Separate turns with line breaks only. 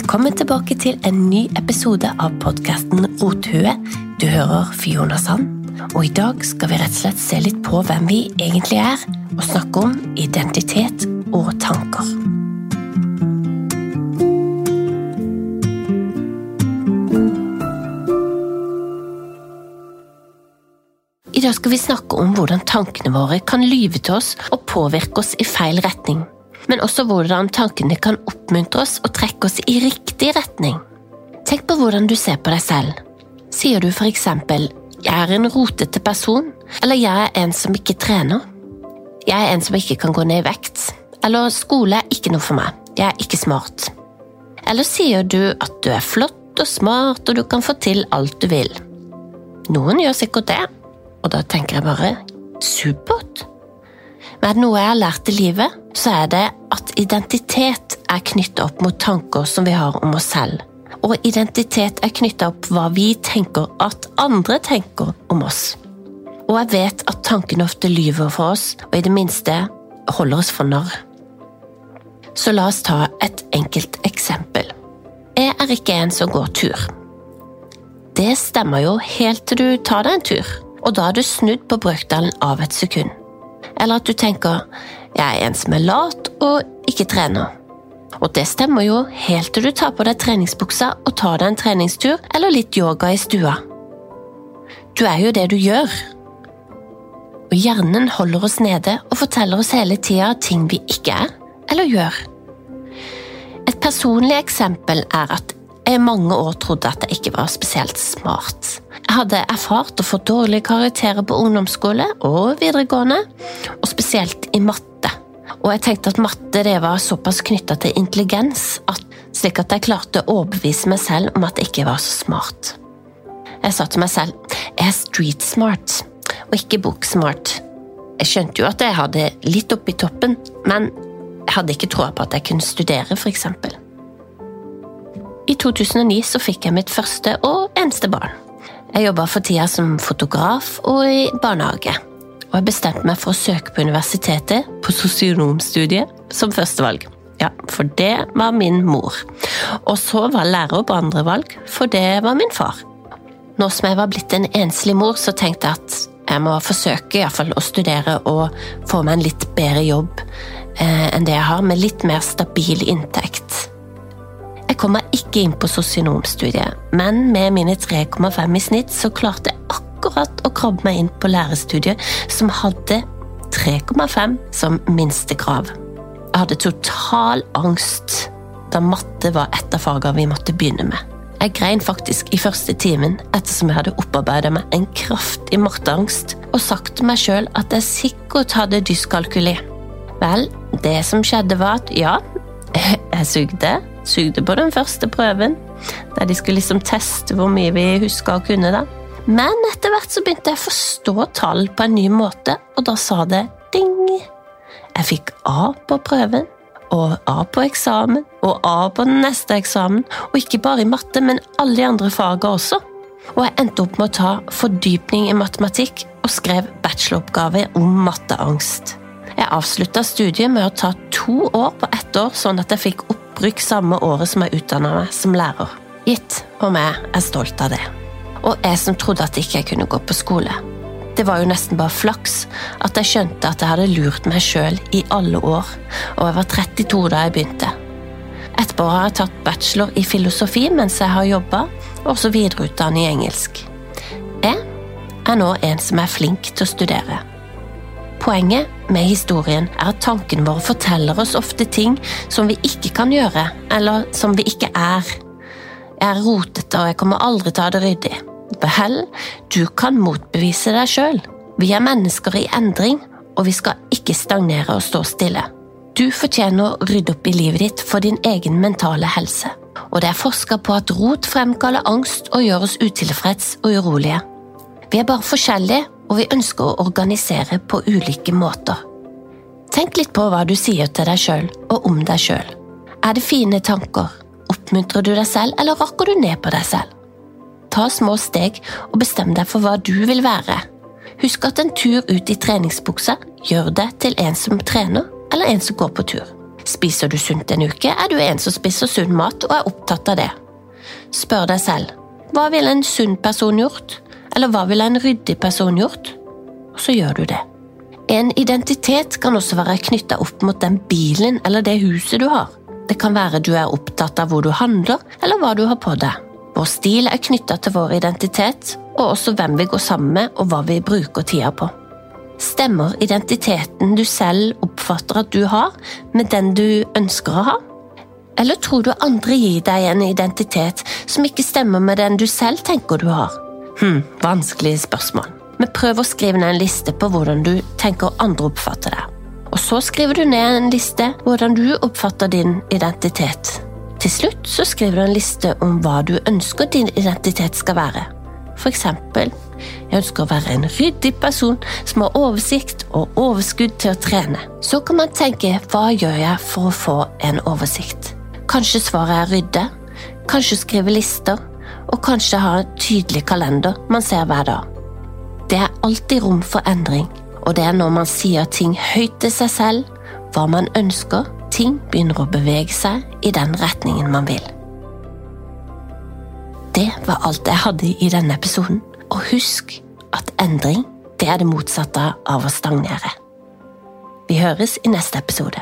Velkommen tilbake til en ny episode av podkasten Rothue. Du hører Fiona Sand, og i dag skal vi rett og slett se litt på hvem vi egentlig er, og snakke om identitet og tanker. I dag skal vi snakke om hvordan tankene våre kan lyve til oss og påvirke oss i feil retning men også hvordan tankene kan oppmuntre oss og trekke oss i riktig retning. Tenk på hvordan du ser på deg selv. Sier du for eksempel 'jeg er en rotete person', eller 'jeg er en som ikke trener'? 'Jeg er en som ikke kan gå ned i vekt', eller 'skole er ikke noe for meg', 'jeg er ikke smart'. Eller sier du at du er flott og smart og du kan få til alt du vil? Noen gjør sikkert det, og da tenker jeg bare 'supert'. Men er det noe jeg har lært i livet, så er det at identitet er knyttet opp mot tanker som vi har om oss selv. Og identitet er knyttet opp hva vi tenker at andre tenker om oss. Og jeg vet at tankene ofte lyver for oss, og i det minste holder oss for narr. Så la oss ta et enkelt eksempel. Jeg er ikke en som går tur. Det stemmer jo helt til du tar deg en tur, og da er du snudd på brøkdelen av et sekund. Eller at du tenker 'jeg er en som er lat og ikke trener'. Og det stemmer jo helt til du tar på deg treningsbuksa og tar deg en treningstur eller litt yoga i stua. Du er jo det du gjør. Og hjernen holder oss nede og forteller oss hele tida ting vi ikke er eller gjør. Et personlig eksempel er at jeg i mange år trodde at jeg ikke var spesielt smart. Jeg hadde erfart å få dårlige karakterer på ungdomsskole og videregående, og spesielt i matte. Og jeg tenkte at matte det var såpass knytta til intelligens, at, slik at jeg klarte å overbevise meg selv om at jeg ikke var så smart. Jeg sa til meg selv jeg er street smart, og ikke book-smart. Jeg skjønte jo at jeg hadde litt oppi toppen, men jeg hadde ikke troa på at jeg kunne studere, eksempel. I 2009 så fikk jeg mitt første og eneste barn. Jeg jobba for tida som fotograf og i barnehage. Og jeg bestemte meg for å søke på universitetet, på sosionomstudiet, som førstevalg. Ja, for det var min mor. Og så var lærer på andre valg, for det var min far. Nå som jeg var blitt en enslig mor, så tenkte jeg at jeg må forsøke i fall, å studere og få meg en litt bedre jobb eh, enn det jeg har, med litt mer stabil inntekt. Jeg kom meg ikke inn på sosionomstudiet, men med mine 3,5 i snitt så klarte akkurat å krabbe meg inn på lærerstudiet, som hadde 3,5 som minstekrav. Jeg hadde total angst da matte var et av fagene vi måtte begynne med. Jeg grein faktisk i første timen ettersom jeg hadde opparbeidet meg en kraftig matteangst og sagt til meg sjøl at jeg sikkert hadde dyskalkuli. Vel, det som skjedde var at ja, jeg sugde, sugde på den første prøven, der de skulle liksom teste hvor mye vi huska å kunne. da. Men etter hvert så begynte jeg å forstå tall på en ny måte, og da sa det ding. Jeg fikk A på prøven, og A på eksamen, og A på den neste eksamen, og ikke bare i matte, men alle de andre fagene også. Og jeg endte opp med å ta fordypning i matematikk og skrev bacheloroppgave om matteangst. Jeg avslutta studiet med å ta to år på ett år, sånn at jeg fikk opprykk samme året som jeg utdanna meg som lærer. Gitt, og jeg er stolt av det. Og jeg som trodde at ikke jeg kunne gå på skole. Det var jo nesten bare flaks at jeg skjønte at jeg hadde lurt meg sjøl i alle år, og jeg var 32 da jeg begynte. Etterpå har jeg tatt bachelor i filosofi mens jeg har jobba, og også videreutdannet i engelsk. Jeg er nå en som er flink til å studere. Poenget med historien er at tankene våre forteller oss ofte ting som vi ikke kan gjøre, eller som vi ikke er. Jeg er rotete, og jeg kommer aldri til å ha det ryddig. Vel, du kan motbevise deg sjøl. Vi er mennesker i endring, og vi skal ikke stagnere og stå stille. Du fortjener å rydde opp i livet ditt for din egen mentale helse. Og det er forska på at rot fremkaller angst og gjør oss utilfreds og urolige. Vi er bare forskjellige, og vi ønsker å organisere på ulike måter. Tenk litt på hva du sier til deg sjøl og om deg sjøl. Er det fine tanker? Oppmuntrer du deg selv, eller rakker du ned på deg selv? Ta små steg og bestem deg for hva du vil være. Husk at en tur ut i treningsbuksa gjør deg til en som trener, eller en som går på tur. Spiser du sunt en uke, er du en som spiser sunn mat og er opptatt av det. Spør deg selv hva ville en sunn person gjort, eller hva ville en ryddig person gjort? Og så gjør du det. En identitet kan også være knytta opp mot den bilen eller det huset du har. Det kan være du er opptatt av hvor du handler, eller hva du har på deg. Vår stil er knytta til vår identitet, og også hvem vi går sammen med og hva vi bruker tida på. Stemmer identiteten du selv oppfatter at du har, med den du ønsker å ha? Eller tror du andre gir deg en identitet som ikke stemmer med den du selv tenker du har? Hm, vanskelige spørsmål. Men prøv å skrive ned en liste på hvordan du tenker andre oppfatter deg. Og så skriver du ned en liste hvordan du oppfatter din identitet. Til slutt så skriver du en liste om hva du ønsker din identitet skal være. For eksempel, jeg ønsker å være en ryddig person som har oversikt og overskudd til å trene. Så kan man tenke hva gjør jeg for å få en oversikt? Kanskje svaret er rydde, kanskje skrive lister, og kanskje ha en tydelig kalender man ser hver dag. Det er alltid rom for endring, og det er når man sier ting høyt til seg selv, hva man ønsker, ting begynner å bevege seg i den retningen man vil. Det var alt jeg hadde i denne episoden. Og husk at endring det er det motsatte av å stagnere. Vi høres i neste episode.